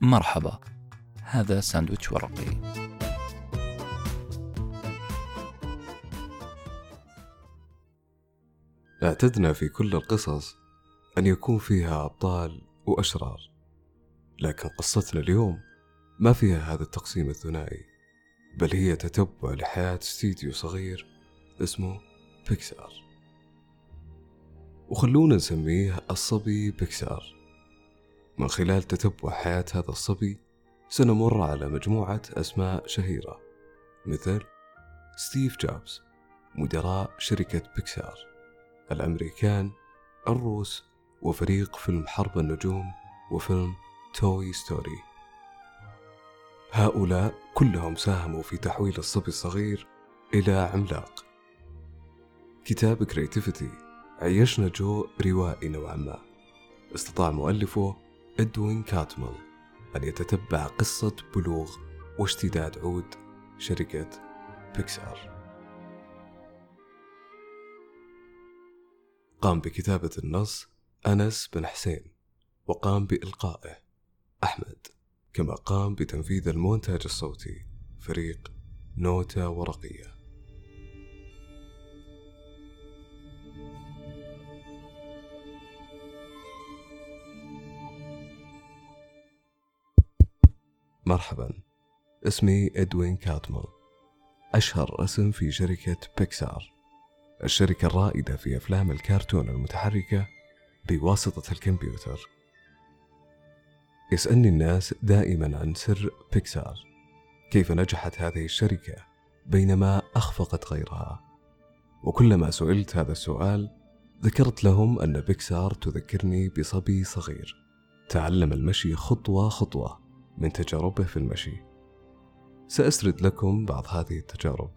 مرحبا. هذا ساندويتش ورقي. اعتدنا في كل القصص أن يكون فيها أبطال وأشرار لكن قصتنا اليوم ما فيها هذا التقسيم الثنائي بل هي تتبع لحياة استديو صغير اسمه بيكسار. وخلونا نسميه الصبي بيكسار. من خلال تتبع حياة هذا الصبي سنمر على مجموعة أسماء شهيرة مثل ستيف جوبز مدراء شركة بيكسار الأمريكان الروس وفريق فيلم حرب النجوم وفيلم Toy Story. هؤلاء كلهم ساهموا في تحويل الصبي الصغير إلى عملاق. كتاب Creativity عيشنا جو روائي نوعا ما. استطاع مؤلفه إدوين كاتمل أن يتتبع قصة بلوغ واشتداد عود شركة بيكسار. قام بكتابة النص أنس بن حسين وقام بإلقائه أحمد كما قام بتنفيذ المونتاج الصوتي فريق نوتة ورقية. مرحبا. اسمي إدوين كاتمل. أشهر اسم في شركة بيكسار. الشركة الرائدة في أفلام الكرتون المتحركة بواسطة الكمبيوتر. يسألني الناس دائما عن سر بيكسار. كيف نجحت هذه الشركة بينما أخفقت غيرها؟ وكلما سئلت هذا السؤال ذكرت لهم أن بيكسار تذكرني بصبي صغير. تعلم المشي خطوة خطوة. من تجاربه في المشي. سأسرد لكم بعض هذه التجارب.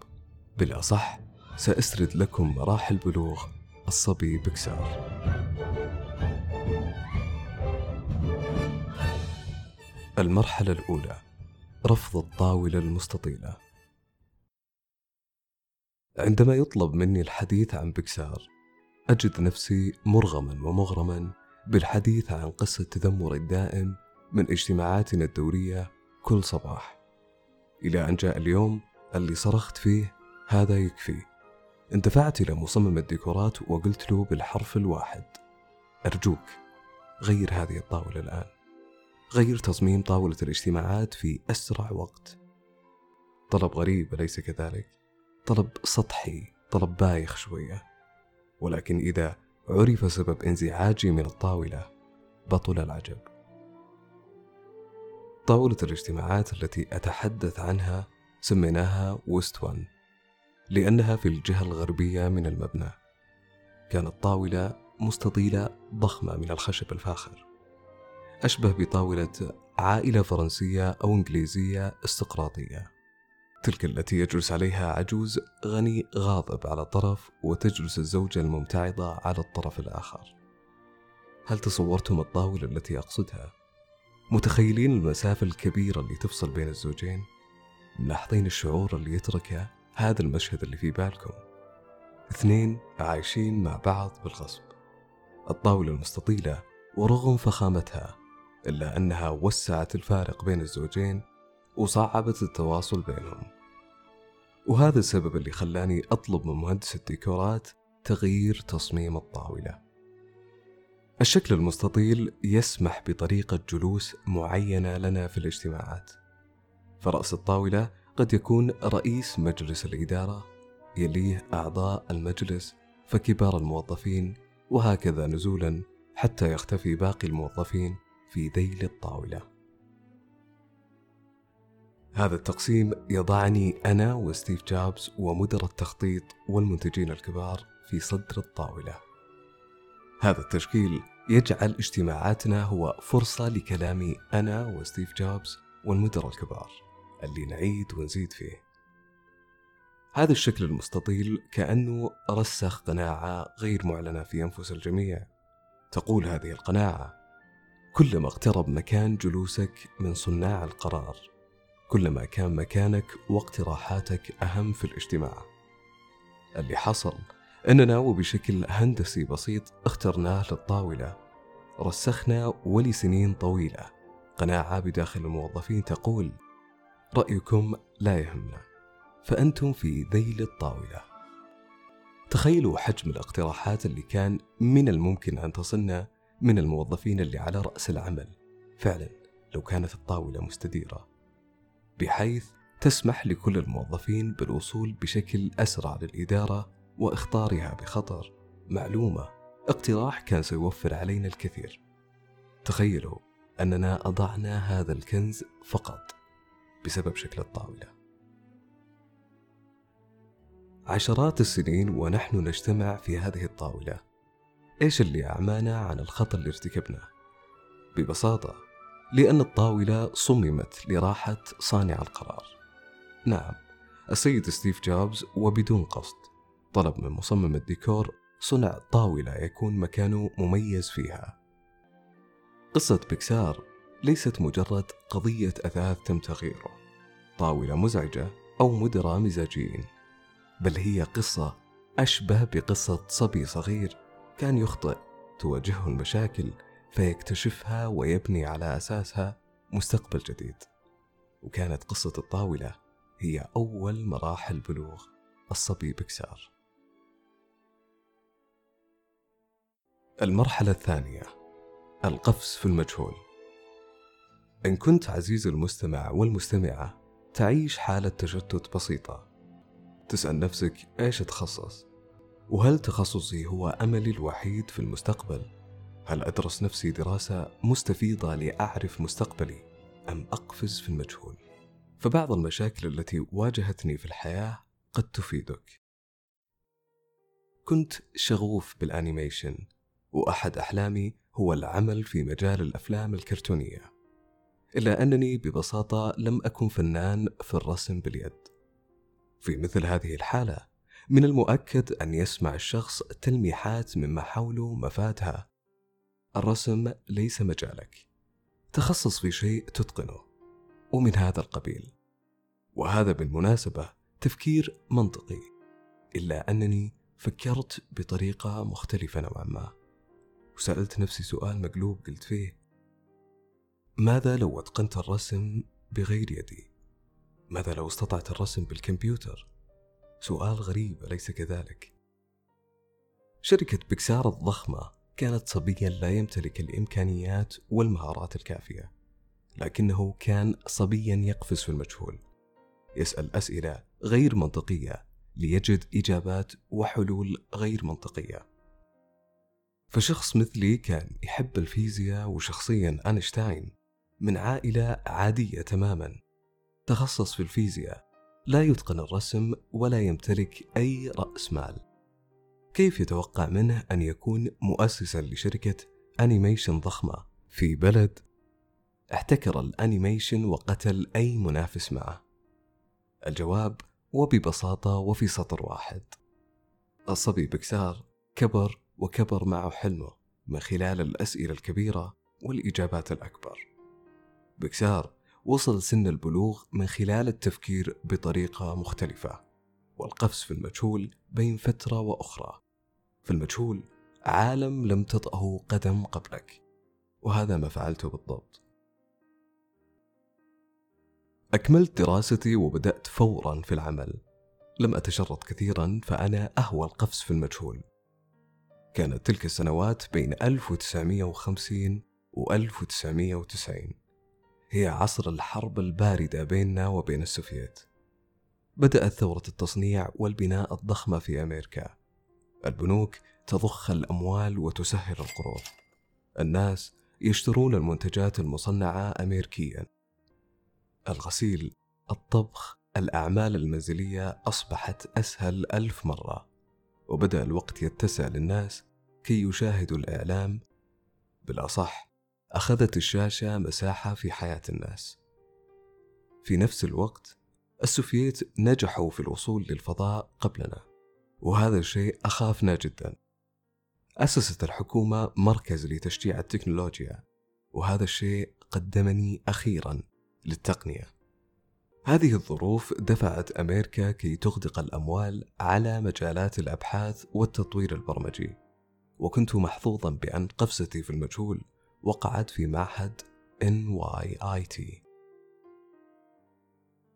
بالأصح سأسرد لكم مراحل بلوغ الصبي بكسار. المرحلة الأولى رفض الطاولة المستطيلة. عندما يطلب مني الحديث عن بكسار أجد نفسي مرغما ومغرما بالحديث عن قصة تذمر الدائم من اجتماعاتنا الدورية كل صباح. إلى أن جاء اليوم اللي صرخت فيه هذا يكفي. اندفعت إلى مصمم الديكورات وقلت له بالحرف الواحد. أرجوك غير هذه الطاولة الآن. غير تصميم طاولة الاجتماعات في أسرع وقت. طلب غريب أليس كذلك؟ طلب سطحي طلب بايخ شوية. ولكن إذا عرف سبب انزعاجي من الطاولة بطل العجب. طاولة الاجتماعات التي أتحدث عنها سميناها ويست وان لأنها في الجهة الغربية من المبنى. كانت طاولة مستطيلة ضخمة من الخشب الفاخر. أشبه بطاولة عائلة فرنسية أو إنجليزية استقراطية. تلك التي يجلس عليها عجوز غني غاضب على طرف وتجلس الزوجة الممتعضة على الطرف الآخر. هل تصورتم الطاولة التي أقصدها؟ متخيلين المسافة الكبيرة اللي تفصل بين الزوجين؟ ملاحظين الشعور اللي يتركه هذا المشهد اللي في بالكم. اثنين عايشين مع بعض بالغصب. الطاولة المستطيلة ورغم فخامتها إلا أنها وسعت الفارق بين الزوجين وصعبت التواصل بينهم. وهذا السبب اللي خلاني أطلب من مهندس الديكورات تغيير تصميم الطاولة. الشكل المستطيل يسمح بطريقة جلوس معينة لنا في الاجتماعات فرأس الطاولة قد يكون رئيس مجلس الإدارة يليه أعضاء المجلس فكبار الموظفين وهكذا نزولا حتى يختفي باقي الموظفين في ذيل الطاولة. هذا التقسيم يضعني أنا وستيف جوبز ومدراء التخطيط والمنتجين الكبار في صدر الطاولة. هذا التشكيل يجعل اجتماعاتنا هو فرصة لكلامي أنا وستيف جوبز والمدراء الكبار اللي نعيد ونزيد فيه. هذا الشكل المستطيل كأنه رسخ قناعة غير معلنة في أنفس الجميع. تقول هذه القناعة: كلما اقترب مكان جلوسك من صناع القرار، كلما كان مكانك واقتراحاتك أهم في الاجتماع. اللي حصل أننا وبشكل هندسي بسيط اخترناه للطاولة. رسخنا ولسنين طويلة. قناعة بداخل الموظفين تقول رأيكم لا يهمنا. فأنتم في ذيل الطاولة. تخيلوا حجم الاقتراحات اللي كان من الممكن أن تصلنا من الموظفين اللي على رأس العمل. فعلا لو كانت الطاولة مستديرة. بحيث تسمح لكل الموظفين بالوصول بشكل أسرع للإدارة وإخطارها بخطر معلومة. اقتراح كان سيوفر علينا الكثير. تخيلوا أننا أضعنا هذا الكنز فقط بسبب شكل الطاولة. عشرات السنين ونحن نجتمع في هذه الطاولة. إيش اللي أعمانا عن الخطأ اللي ارتكبناه؟ ببساطة لأن الطاولة صممت لراحة صانع القرار. نعم السيد ستيف جوبز وبدون قصد. طلب من مصمم الديكور صنع طاولة يكون مكانه مميز فيها. قصة بيكسار ليست مجرد قضية أثاث تم تغييره. طاولة مزعجة أو مدراء مزاجيين بل هي قصة أشبه بقصة صبي صغير كان يخطئ تواجهه المشاكل فيكتشفها ويبني على أساسها مستقبل جديد. وكانت قصة الطاولة هي أول مراحل بلوغ الصبي بكسار المرحلة الثانية القفز في المجهول إن كنت عزيز المستمع والمستمعة تعيش حالة تشتت بسيطة تسأل نفسك إيش أتخصص؟ وهل تخصصي هو أملي الوحيد في المستقبل؟ هل أدرس نفسي دراسة مستفيضة لأعرف مستقبلي أم أقفز في المجهول؟ فبعض المشاكل التي واجهتني في الحياة قد تفيدك كنت شغوف بالانيميشن وأحد أحلامي هو العمل في مجال الأفلام الكرتونية. إلا أنني ببساطة لم أكن فنان في الرسم باليد. في مثل هذه الحالة من المؤكد أن يسمع الشخص تلميحات مما حوله مفادها. الرسم ليس مجالك. تخصص في شيء تتقنه. ومن هذا القبيل. وهذا بالمناسبة تفكير منطقي. إلا أنني فكرت بطريقة مختلفة نوعا ما. وسألت نفسي سؤال مقلوب قلت فيه ماذا لو أتقنت الرسم بغير يدي؟ ماذا لو استطعت الرسم بالكمبيوتر؟ سؤال غريب اليس كذلك. شركة بيكسار الضخمة كانت صبيا لا يمتلك الإمكانيات والمهارات الكافية لكنه كان صبيا يقفز في المجهول يسأل أسئلة غير منطقية ليجد إجابات وحلول غير منطقية. فشخص مثلي كان يحب الفيزياء وشخصيا أينشتاين من عائلة عادية تماما. تخصص في الفيزياء لا يتقن الرسم ولا يمتلك أي رأس مال. كيف يتوقع منه أن يكون مؤسسا لشركة animation ضخمة في بلد؟ احتكر ال animation وقتل أي منافس معه. الجواب وببساطة وفي سطر واحد. الصبي بكسار كبر وكبر معه حلمه من خلال الأسئلة الكبيرة والإجابات الأكبر. بكسار وصل سن البلوغ من خلال التفكير بطريقة مختلفة والقفز في المجهول بين فترة وأخرى. في المجهول عالم لم تطأه قدم قبلك وهذا ما فعلته بالضبط. أكملت دراستي وبدأت فورا في العمل. لم أتشرط كثيرا فأنا أهوى القفز في المجهول. كانت تلك السنوات بين 1950 و 1990 هي عصر الحرب الباردة بيننا وبين السوفييت. بدأت ثورة التصنيع والبناء الضخمة في أمريكا. البنوك تضخ الأموال وتسهل القروض. الناس يشترون المنتجات المصنعة أمريكيا. الغسيل الطبخ الأعمال المنزلية أصبحت أسهل ألف مرة. وبدأ الوقت يتسع للناس كي يشاهدوا الإعلام بالأصح أخذت الشاشة مساحة في حياة الناس. في نفس الوقت السوفييت نجحوا في الوصول للفضاء قبلنا وهذا الشيء أخافنا جدا. أسست الحكومة مركز لتشجيع التكنولوجيا وهذا الشيء قدمني أخيرا للتقنية. هذه الظروف دفعت أمريكا كي تغدق الأموال على مجالات الأبحاث والتطوير البرمجي. وكنت محظوظا بأن قفزتي في المجهول وقعت في معهد NYIT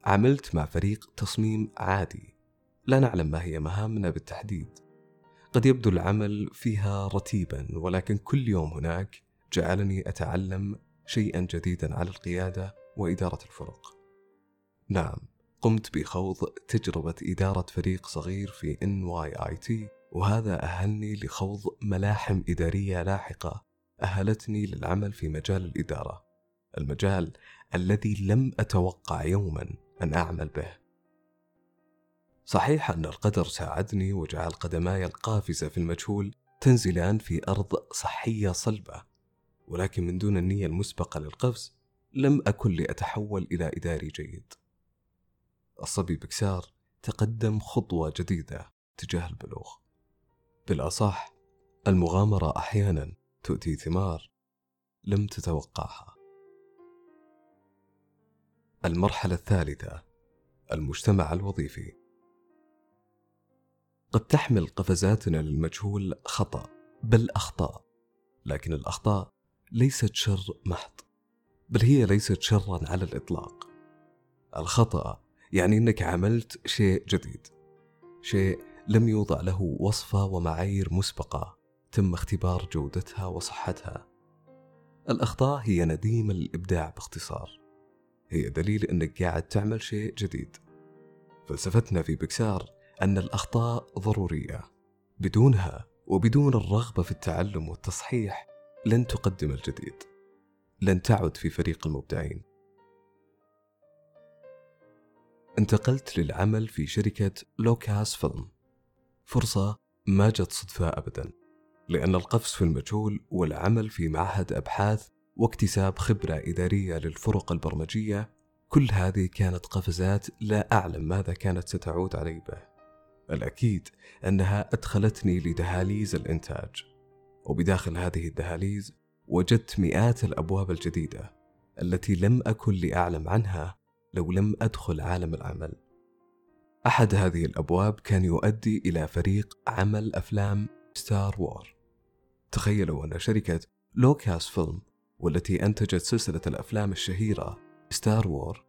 عملت مع فريق تصميم عادي. لا نعلم ما هي مهامنا بالتحديد. قد يبدو العمل فيها رتيبا ولكن كل يوم هناك جعلني أتعلم شيئا جديدا على القيادة وإدارة الفرق. نعم قمت بخوض تجربة إدارة فريق صغير في NYIT وهذا أهلني لخوض ملاحم إدارية لاحقة أهلتني للعمل في مجال الإدارة المجال الذي لم أتوقع يوما أن أعمل به. صحيح أن القدر ساعدني وجعل قدماي القافزة في المجهول تنزلان في أرض صحية صلبة ولكن من دون النية المسبقة للقفز لم أكن لأتحول إلى إداري جيد. الصبي بكسار تقدم خطوة جديدة تجاه البلوغ. بالأصح المغامرة أحيانا تؤتي ثمار لم تتوقعها. المرحلة الثالثة المجتمع الوظيفي. قد تحمل قفزاتنا للمجهول خطأ بل اخطاء لكن الأخطاء ليست شر محض بل هي ليست شرا على الإطلاق. الخطأ يعني إنك عملت شيء جديد شيء لم يوضع له وصفة ومعايير مسبقة تم اختبار جودتها وصحتها. الأخطاء هي نديم الإبداع باختصار. هي دليل أنك قاعد تعمل شيء جديد. فلسفتنا في بكسار أن الأخطاء ضرورية. بدونها وبدون الرغبة في التعلم والتصحيح لن تقدم الجديد. لن تعد في فريق المبدعين. انتقلت للعمل في شركة لوكاس فيلم. فرصة ما جت صدفة أبدا لأن القفز في المجهول والعمل في معهد أبحاث واكتساب خبرة إدارية للفرق البرمجية كل هذه كانت قفزات لا أعلم ماذا كانت ستعود علي به الأكيد أنها أدخلتني لدهاليز الإنتاج وبداخل هذه الدهاليز وجدت مئات الأبواب الجديدة التي لم أكن لأعلم عنها لو لم أدخل عالم العمل. أحد هذه الأبواب كان يؤدي إلى فريق عمل أفلام ستار وور تخيلوا أن شركة لوكاس فيلم والتي أنتجت سلسلة الأفلام الشهيرة ستار وور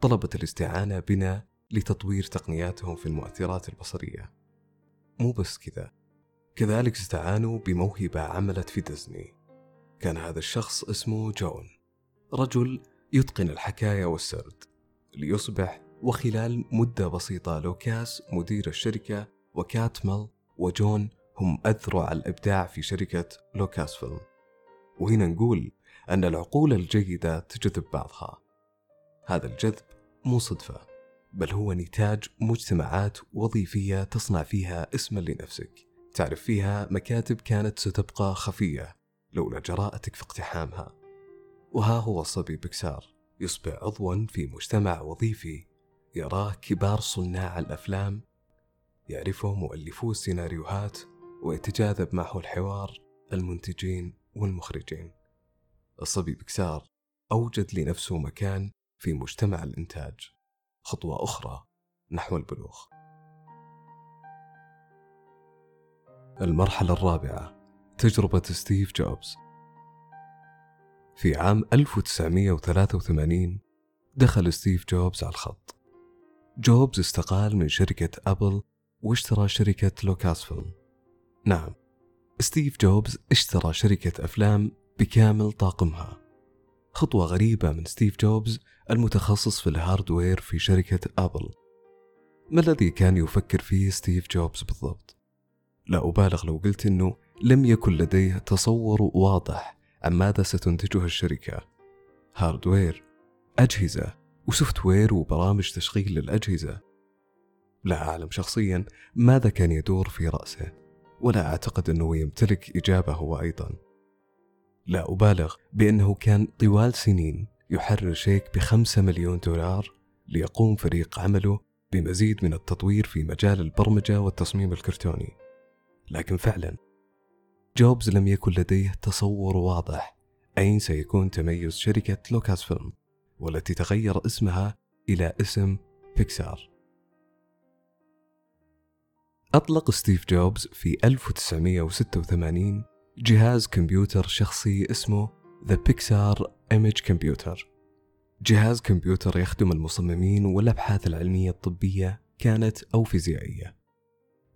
طلبت الاستعانة بنا لتطوير تقنياتهم في المؤثرات البصرية. مو بس كذا. كذلك استعانوا بموهبة عملت في ديزني. كان هذا الشخص اسمه جون. رجل يتقن الحكاية والسرد ليصبح وخلال مدة بسيطة لوكاس مدير الشركة وكاتمل وجون هم أذرع الإبداع في شركة لوكاس فيلم. وهنا نقول أن العقول الجيدة تجذب بعضها. هذا الجذب مو صدفة بل هو نتاج مجتمعات وظيفية تصنع فيها اسما لنفسك. تعرف فيها مكاتب كانت ستبقى خفية لولا جراءتك في اقتحامها. وها هو الصبي بكسار يصبح عضوا في مجتمع وظيفي يراه كبار صناع الأفلام يعرفه مؤلفو السيناريوهات ويتجاذب معه الحوار المنتجين والمخرجين. الصبي بكسار أوجد لنفسه مكان في مجتمع الإنتاج. خطوة أخرى نحو البلوغ. المرحلة الرابعة تجربة ستيف جوبز. في عام 1983 دخل ستيف جوبز على الخط. جوبز استقال من شركة أبل واشترى شركة لوكاس فيلم نعم ستيف جوبز اشترى شركة أفلام بكامل طاقمها. خطوة غريبة من ستيف جوبز المتخصص في ال hardware في شركة أبل. ما الذي كان يفكر فيه ستيف جوبز بالضبط؟ لا أبالغ لو قلت أنه لم يكن لديه تصور واضح عن ماذا ستنتجه الشركة. hardware أجهزة و software وبرامج تشغيل للأجهزة لا أعلم شخصيا ماذا كان يدور في رأسه ولا أعتقد أنه يمتلك إجابة هو أيضا. لا أبالغ بأنه كان طوال سنين يحرر شيك بخمسة مليون دولار ليقوم فريق عمله بمزيد من التطوير في مجال البرمجة والتصميم الكرتوني لكن فعلا جوبز لم يكن لديه تصور واضح أين سيكون تميز شركة لوكاس فيلم والتي تغير اسمها إلى اسم بيكسار أطلق ستيف جوبز في 1986 جهاز كمبيوتر شخصي اسمه The Pixar Image Computer. جهاز كمبيوتر يخدم المصممين والأبحاث العلمية الطبية كانت أو فيزيائية.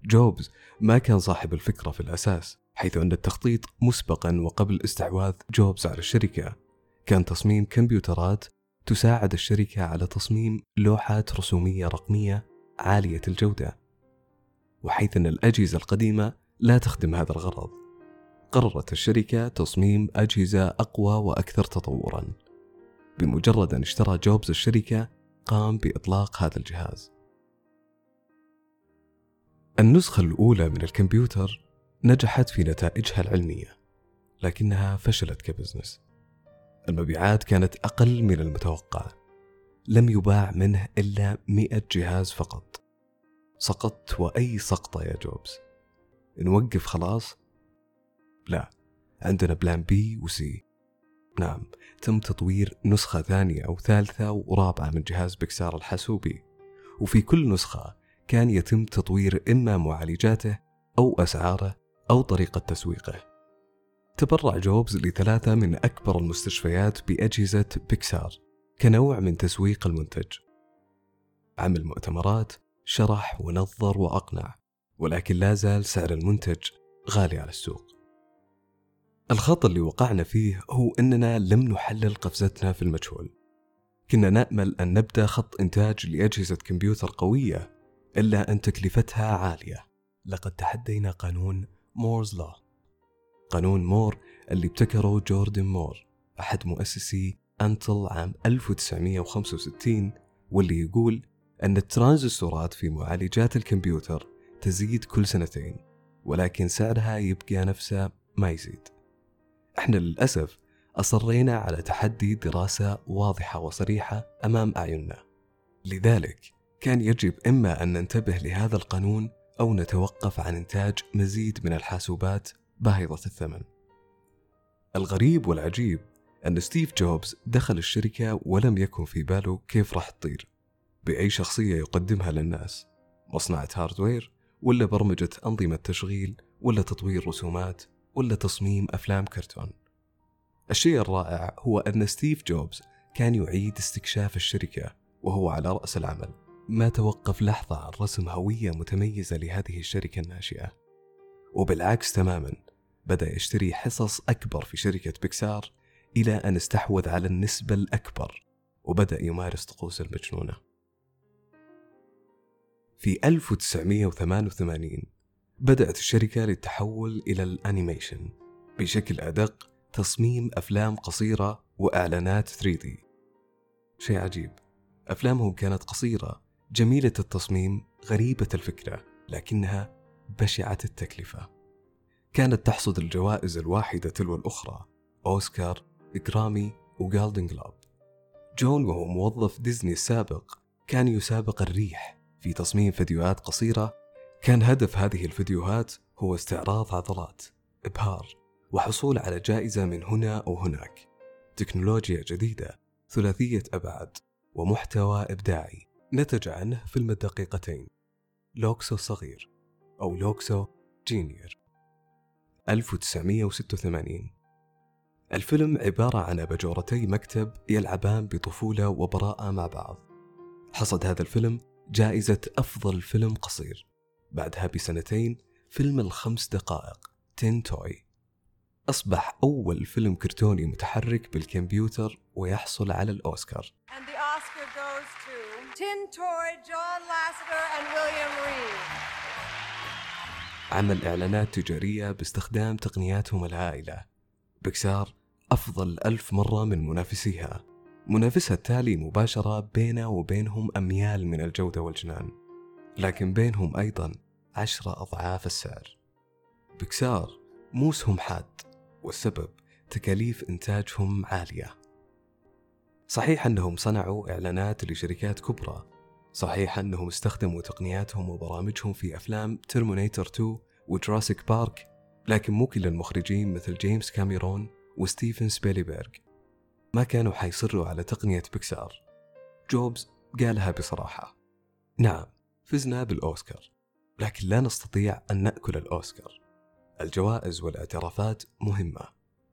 جوبز ما كان صاحب الفكرة في الأساس حيث أن التخطيط مسبقا وقبل استحواذ جوبز على الشركة. كان تصميم كمبيوترات تساعد الشركة على تصميم لوحات رسومية رقمية عالية الجودة وحيث أن الأجهزة القديمة لا تخدم هذا الغرض. قررت الشركة تصميم أجهزة أقوى وأكثر تطورا. بمجرد أن اشترى جوبز الشركة قام بإطلاق هذا الجهاز. النسخة الأولى من الكمبيوتر نجحت في نتائجها العلمية لكنها فشلت كبزنس. المبيعات كانت أقل من المتوقع. لم يباع منه إلا مئة جهاز فقط. سقطت وأي سقطة يا جوبز. نوقف خلاص؟ لا عندنا plan B و C نعم تم تطوير نسخة ثانية أو ثالثة ورابعة من جهاز بكسار الحاسوبي. وفي كل نسخة كان يتم تطوير إما معالجاته أو أسعاره أو طريقة تسويقه. تبرع جوبز لثلاثة من أكبر المستشفيات بأجهزة بيكسار كنوع من تسويق المنتج. عمل مؤتمرات شرح ونظر وأقنع ولكن لا زال سعر المنتج غالي على السوق. الخطأ اللي وقعنا فيه هو أننا لم نحلل قفزتنا في المجهول. كنا نأمل أن نبدأ خط إنتاج لأجهزة كمبيوتر قوية إلا أن تكلفتها عالية. لقد تحدينا قانون مورز لا قانون مور اللي ابتكره جوردن مور أحد مؤسسي أنتل عام 1965 واللي يقول أن الترانزستورات في معالجات الكمبيوتر تزيد كل سنتين ولكن سعرها يبقى نفسه ما يزيد. إحنا للأسف أصرينا على تحدي دراسة واضحة وصريحة أمام أعيننا. لذلك كان يجب إما أن ننتبه لهذا القانون أو نتوقف عن إنتاج مزيد من الحاسوبات باهظة الثمن. الغريب والعجيب أن ستيف جوبز دخل الشركة ولم يكن في باله كيف راح تطير بأي شخصية يقدمها للناس مصنعة hardware ولا برمجة أنظمة تشغيل ولا تطوير رسومات ولا تصميم أفلام كرتون الشيء الرائع هو أن ستيف جوبز كان يعيد استكشاف الشركة وهو على رأس العمل ما توقف لحظة عن رسم هوية متميزة لهذه الشركة الناشئة وبالعكس تماما بدأ يشتري حصص أكبر في شركة بيكسار إلى أن استحوذ على النسبة الأكبر وبدأ يمارس طقوس المجنونة. في 1988 بدأت الشركة للتحول إلى الأنيميشن بشكل أدق تصميم أفلام قصيرة وإعلانات 3D شيء عجيب أفلامهم كانت قصيرة جميلة التصميم غريبة الفكرة لكنها بشعة التكلفة. كانت تحصد الجوائز الواحدة تلو الأخرى أوسكار جرامي وجالدن جلوب. جون وهو موظف ديزني السابق كان يسابق الريح في تصميم فيديوهات قصيرة. كان هدف هذه الفيديوهات هو استعراض عضلات إبهار وحصول على جائزة من هنا أو هناك تكنولوجيا جديدة ثلاثية أبعاد ومحتوى إبداعي. نتج عنه فيلم الدقيقتين. لوكسو الصغير أو لوكسو جينيور 1986 الفيلم عبارة عن أباجورتي مكتب يلعبان بطفولة وبراءة مع بعض. حصد هذا الفيلم جائزة أفضل فيلم قصير. بعدها بسنتين فيلم الخمس دقائق تين توي. أصبح أول فيلم كرتوني متحرك بالكمبيوتر ويحصل على الأوسكار. Tin Toy, John Lasseter, and William Reed. عمل إعلانات تجارية باستخدام تقنياتهم الهائلة بكسار أفضل ألف مرة من منافسيها. منافسها التالي مباشرة بينه وبينهم أميال من الجودة والجنان. لكن بينهم أيضا عشرة أضعاف السعر. بكسار موسهم حاد والسبب تكاليف إنتاجهم عالية. صحيح أنهم صنعوا إعلانات لشركات كبرى صحيح أنهم استخدموا تقنياتهم وبرامجهم في أفلام ترمينيتر 2 وجراسيك بارك لكن مو كل المخرجين مثل جيمس كاميرون وستيفن سبيليبرغ. ما كانوا حيصروا على تقنية بيكسار. جوبز قالها بصراحة. نعم فزنا بالأوسكار لكن لا نستطيع أن نأكل الأوسكار. الجوائز والأعترافات مهمة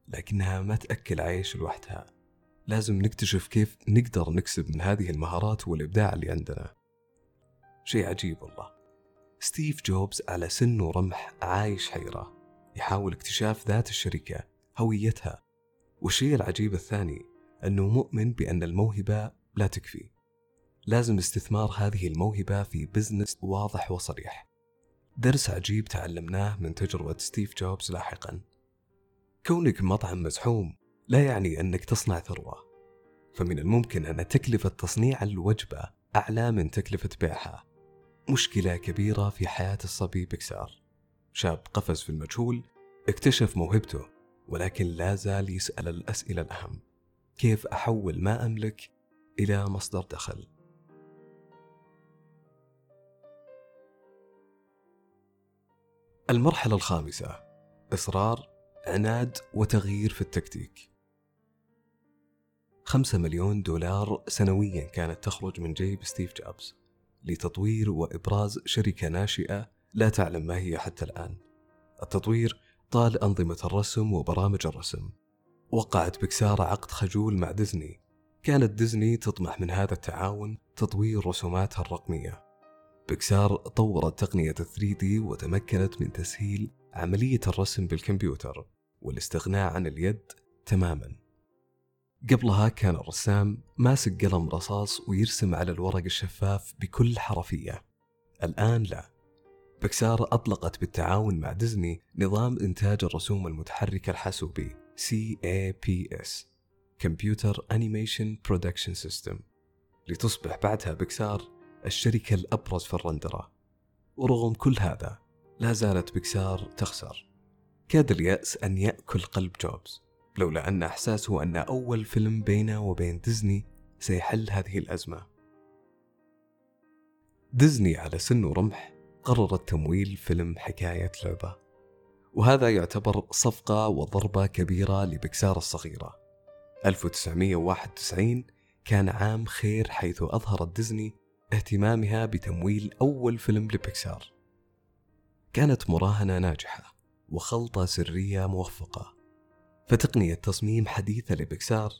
لكنها ما تأكل عيش لوحدها. لازم نكتشف كيف نقدر نكسب من هذه المهارات والإبداع اللي عندنا. شيء عجيب والله. ستيف جوبز على سن ورمح عايش حيرة. يحاول اكتشاف ذات الشركة هويتها. والشيء العجيب الثاني أنه مؤمن بأن الموهبة لا تكفي. لازم استثمار هذه الموهبة في business واضح وصريح. درس عجيب تعلمناه من تجربة ستيف جوبز لاحقا. كونك مطعم مزحوم لا يعني أنك تصنع ثروة. فمن الممكن أن تكلفة تصنيع الوجبة أعلى من تكلفة بيعها. مشكلة كبيرة في حياة الصبي بكسار شاب قفز في المجهول اكتشف موهبته ولكن لا زال يسأل الأسئلة الأهم. كيف أحول ما أملك إلى مصدر دخل؟ المرحلة الخامسة إصرار عناد وتغيير في التكتيك. خمسة مليون دولار سنويا كانت تخرج من جيب ستيف جوبز لتطوير وإبراز شركة ناشئة لا تعلم ما هي حتى الآن. التطوير طال أنظمة الرسم وبرامج الرسم. وقعت بكسار عقد خجول مع ديزني. كانت ديزني تطمح من هذا التعاون تطوير رسوماتها الرقمية. بكسار طورت تقنية 3D وتمكنت من تسهيل عملية الرسم بالكمبيوتر والاستغناء عن اليد تماما. قبلها كان الرسام ماسك قلم رصاص ويرسم على الورق الشفاف بكل حرفية. الآن لا. بكسار أطلقت بالتعاون مع ديزني نظام إنتاج الرسوم المتحركة الحاسوبي CAPS Computer Animation Production System. لتصبح بعدها بكسار الشركة الأبرز في الرندرة. ورغم كل هذا لا زالت بكسار تخسر. كاد اليأس أن يأكل قلب جوبز. لولا أن إحساسه أن أول فيلم بينه وبين ديزني سيحل هذه الأزمة. ديزني على سن ورمح قررت تمويل فيلم حكاية لعبة وهذا يعتبر صفقة وضربة كبيرة لبكسار الصغيرة. 1991 كان عام خير حيث أظهرت ديزني اهتمامها بتمويل أول فيلم لبيكسار. كانت مراهنة ناجحة وخلطة سرية موفقة. فتقنية تصميم حديثة لبيكسار.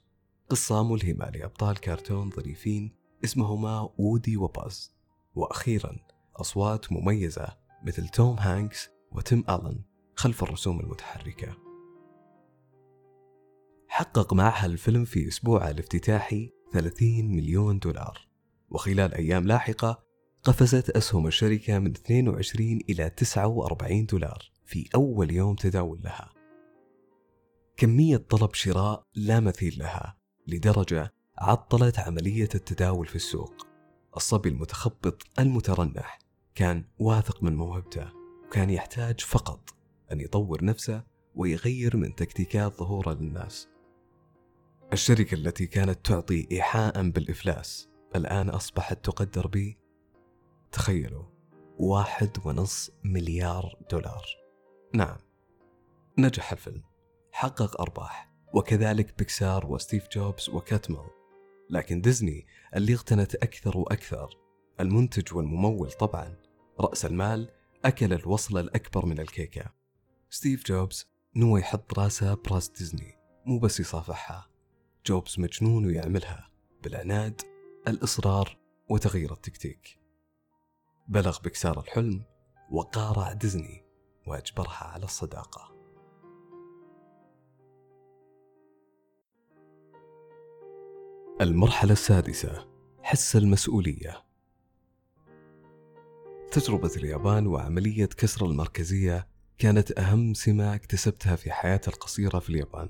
قصة ملهمة لأبطال كرتون ظريفين اسمهما وودي وباز. وأخيرا أصوات مميزة مثل توم هانكس وتيم ألن خلف الرسوم المتحركة. حقق معها الفيلم في أسبوعه الافتتاحي 30 مليون دولار. وخلال أيام لاحقة قفزت أسهم الشركة من 22 إلى 49 دولار في أول يوم تداول لها. كمية طلب شراء لا مثيل لها لدرجة عطلت عملية التداول في السوق. الصبي المتخبط المترنح كان واثق من موهبته وكان يحتاج فقط أن يطور نفسه ويغير من تكتيكات ظهوره للناس. الشركة التي كانت تعطي إيحاء بالإفلاس الآن أصبحت تقدر ب تخيلوا واحد ونص مليار دولار. نعم نجح الفيلم. حقق أرباح وكذلك بيكسار وستيف جوبز وكاتمل. لكن ديزني اللي اغتنت أكثر وأكثر المنتج والممول طبعا رأس المال أكل الوصلة الأكبر من الكيكة. ستيف جوبز نوى يحط راسه براس ديزني مو بس يصافحها. جوبز مجنون ويعملها بالعناد الإصرار وتغيير التكتيك. بلغ بكسار الحلم وقارع ديزني وأجبرها على الصداقة. المرحلة السادسة حس المسؤولية تجربة اليابان وعملية كسر المركزية كانت أهم سمة اكتسبتها في حياتي القصيرة في اليابان.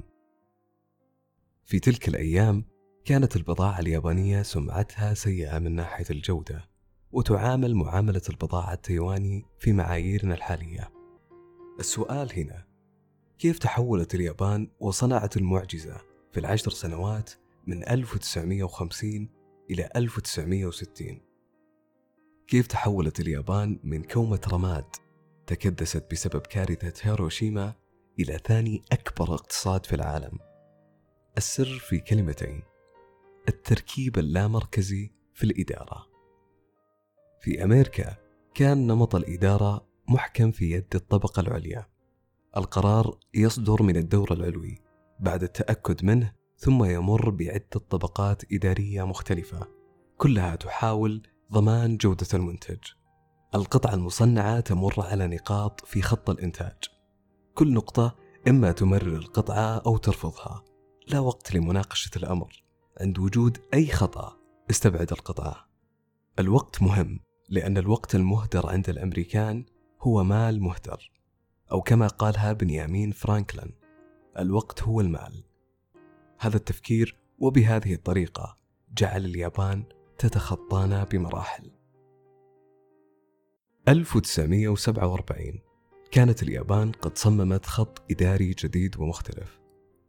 في تلك الأيام كانت البضاعة اليابانية سمعتها سيئة من ناحية الجودة، وتعامل معاملة البضاعة التايواني في معاييرنا الحالية. السؤال هنا: كيف تحولت اليابان وصنعت المعجزة في العشر سنوات من 1950 إلى 1960 كيف تحولت اليابان من كومة رماد تكدست بسبب كارثة هيروشيما إلى ثاني أكبر اقتصاد في العالم؟ السر في كلمتين التركيب اللامركزي في الإدارة. في أمريكا كان نمط الإدارة محكم في يد الطبقة العليا. القرار يصدر من الدور العلوي بعد التأكد منه ثم يمر بعدة طبقات إدارية مختلفة كلها تحاول ضمان جودة المنتج. القطعة المصنعة تمر على نقاط في خط الإنتاج. كل نقطة إما تمرر القطعة أو ترفضها. لا وقت لمناقشة الأمر. عند وجود أي خطأ استبعد القطعة. الوقت مهم لأن الوقت المهدر عند الأمريكان هو مال مهدر. أو كما قالها بنيامين فرانكلين الوقت هو المال. هذا التفكير وبهذه الطريقة جعل اليابان تتخطانا بمراحل. 1947 كانت اليابان قد صممت خط إداري جديد ومختلف.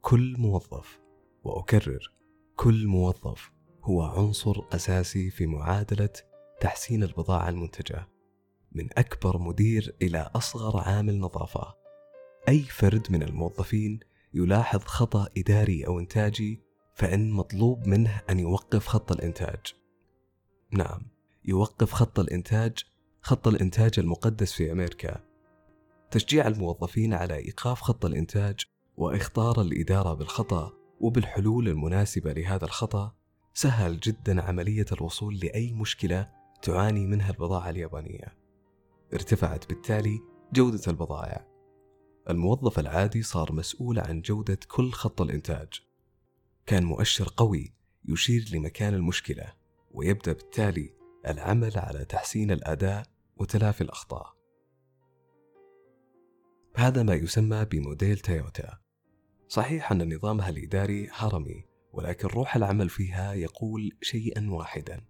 كل موظف وأكرر كل موظف هو عنصر أساسي في معادلة تحسين البضاعة المنتجة من أكبر مدير إلى أصغر عامل نظافة. أي فرد من الموظفين يلاحظ خطأ إداري أو إنتاجي فإن مطلوب منه أن يوقف خط الإنتاج نعم يوقف خط الإنتاج خط الإنتاج المقدس في أمريكا تشجيع الموظفين على إيقاف خط الإنتاج وإخطار الإدارة بالخطأ وبالحلول المناسبة لهذا الخطأ سهل جدا عملية الوصول لأي مشكلة تعاني منها البضاعة اليابانية. ارتفعت بالتالي جودة البضائع. الموظف العادي صار مسؤول عن جودة كل خط الإنتاج. كان مؤشر قوي يشير لمكان المشكلة ويبدأ بالتالي العمل على تحسين الأداء وتلافي الأخطاء. هذا ما يسمى بموديل تويوتا. صحيح أن نظامها الإداري هرمي ولكن روح العمل فيها يقول شيئا واحدا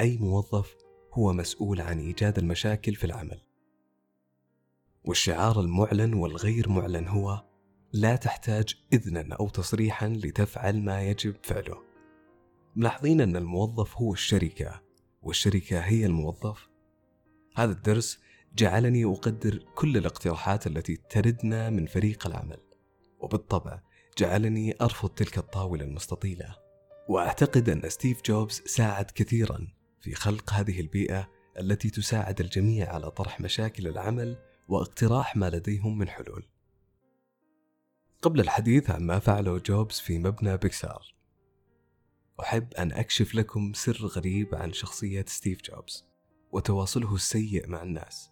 أي موظف هو مسؤول عن إيجاد المشاكل في العمل والشعار المعلن والغير معلن هو لا تحتاج اذنا أو تصريحا لتفعل ما يجب فعله. ملاحظين أن الموظف هو الشركة والشركة هي الموظف. هذا الدرس جعلني أقدر كل الاقتراحات التي تردنا من فريق العمل وبالطبع جعلني أرفض تلك الطاولة المستطيلة. وأعتقد أن ستيف جوبز ساعد كثيرا في خلق هذه البيئة التي تساعد الجميع على طرح مشاكل العمل واقتراح ما لديهم من حلول. قبل الحديث عن ما فعله جوبز في مبنى بيكسار. أحب أن أكشف لكم سر غريب عن شخصية ستيف جوبز وتواصله السيء مع الناس.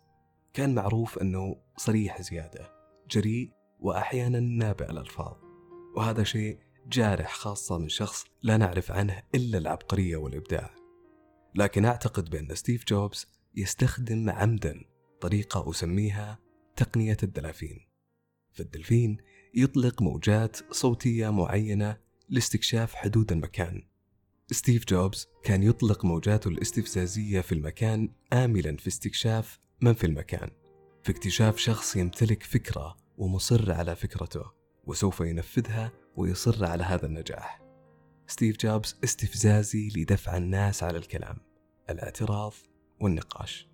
كان معروف أنه صريح زيادة جريء وأحيانا نابي الألفاظ وهذا شيء جارح خاصة من شخص لا نعرف عنه إلا العبقرية والإبداع. لكن أعتقد بأن ستيف جوبز يستخدم عمدا طريقة أسميها تقنية الدلافين فالدلفين يطلق موجات صوتية معينة لاستكشاف حدود المكان ستيف جوبز كان يطلق موجاته الاستفزازية في المكان آملا في استكشاف من في المكان في اكتشاف شخص يمتلك فكرة ومصر على فكرته وسوف ينفذها ويصر على هذا النجاح. ستيف جوبز استفزازي لدفع الناس على الكلام، الاعتراض والنقاش.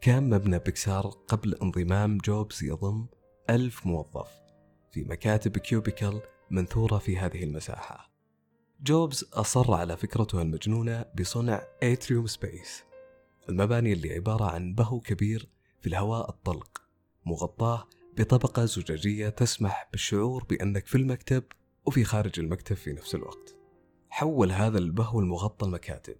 كان مبنى بيكسار قبل انضمام جوبز يضم ألف موظف في مكاتب cubicle منثورة في هذه المساحة. جوبز أصر على فكرته المجنونة بصنع atrium space المباني اللي عبارة عن بهو كبير في الهواء الطلق مغطاه بطبقة زجاجية تسمح بالشعور بأنك في المكتب وفي خارج المكتب في نفس الوقت. حول هذا البهو المغطى المكاتب.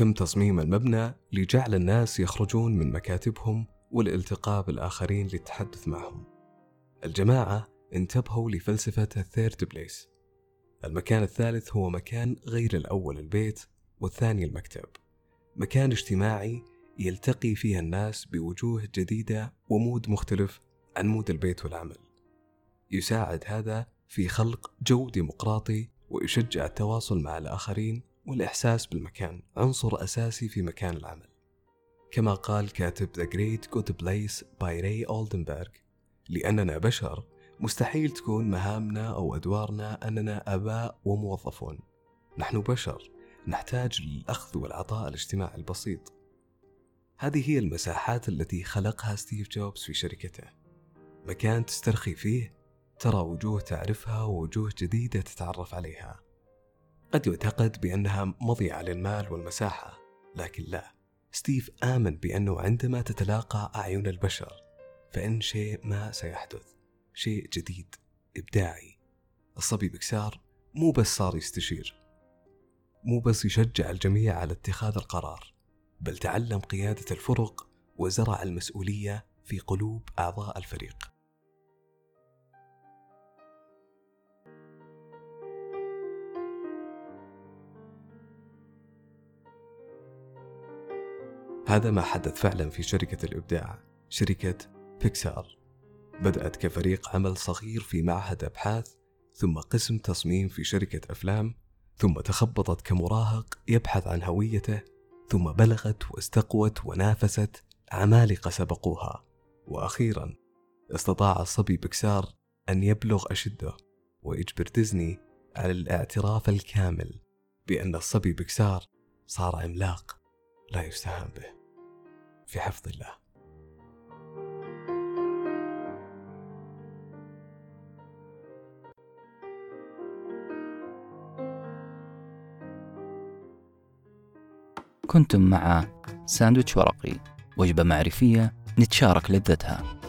تم تصميم المبنى لجعل الناس يخرجون من مكاتبهم والالتقاء بالآخرين للتحدث معهم. الجماعة انتبهوا لفلسفة الثيرد بليس. المكان الثالث هو مكان غير الأول البيت والثاني المكتب. مكان اجتماعي يلتقي فيها الناس بوجوه جديدة و mood مختلف عن mood البيت والعمل يساعد هذا في خلق جو ديمقراطي ويشجع التواصل مع الآخرين والإحساس بالمكان عنصر أساسي في مكان العمل. كما قال كاتب The Great Good Place by Ray Oldenburg لأننا بشر مستحيل تكون مهامنا أو أدوارنا أننا آباء وموظفون. نحن بشر نحتاج للأخذ والعطاء الاجتماعي البسيط. هذه هي المساحات التي خلقها ستيف جوبز في شركته. مكان تسترخي فيه ترى وجوه تعرفها ووجوه جديدة تتعرف عليها. قد يعتقد بأنها مضيعة للمال والمساحة لكن لا. ستيف آمن بأنه عندما تتلاقى أعين البشر فإن شيء ما سيحدث شيء جديد إبداعي. الصبي بكسار مو بس صار يستشير مو بس يشجع الجميع على اتخاذ القرار بل تعلم قيادة الفرق وزرع المسؤولية في قلوب أعضاء الفريق. هذا ما حدث فعلا في شركة الإبداع شركة بيكسار. بدأت كفريق عمل صغير في معهد أبحاث ثم قسم تصميم في شركة أفلام ثم تخبطت كمراهق يبحث عن هويته ثم بلغت واستقوت ونافست عمالقة سبقوها. وأخيرا استطاع الصبي بكسار أن يبلغ أشده ويجبر ديزني على الاعتراف الكامل بأن الصبي بكسار صار عملاق لا يستهان به. في حفظ الله. كنتم مع ساندويتش ورقي وجبة معرفية نتشارك لذتها.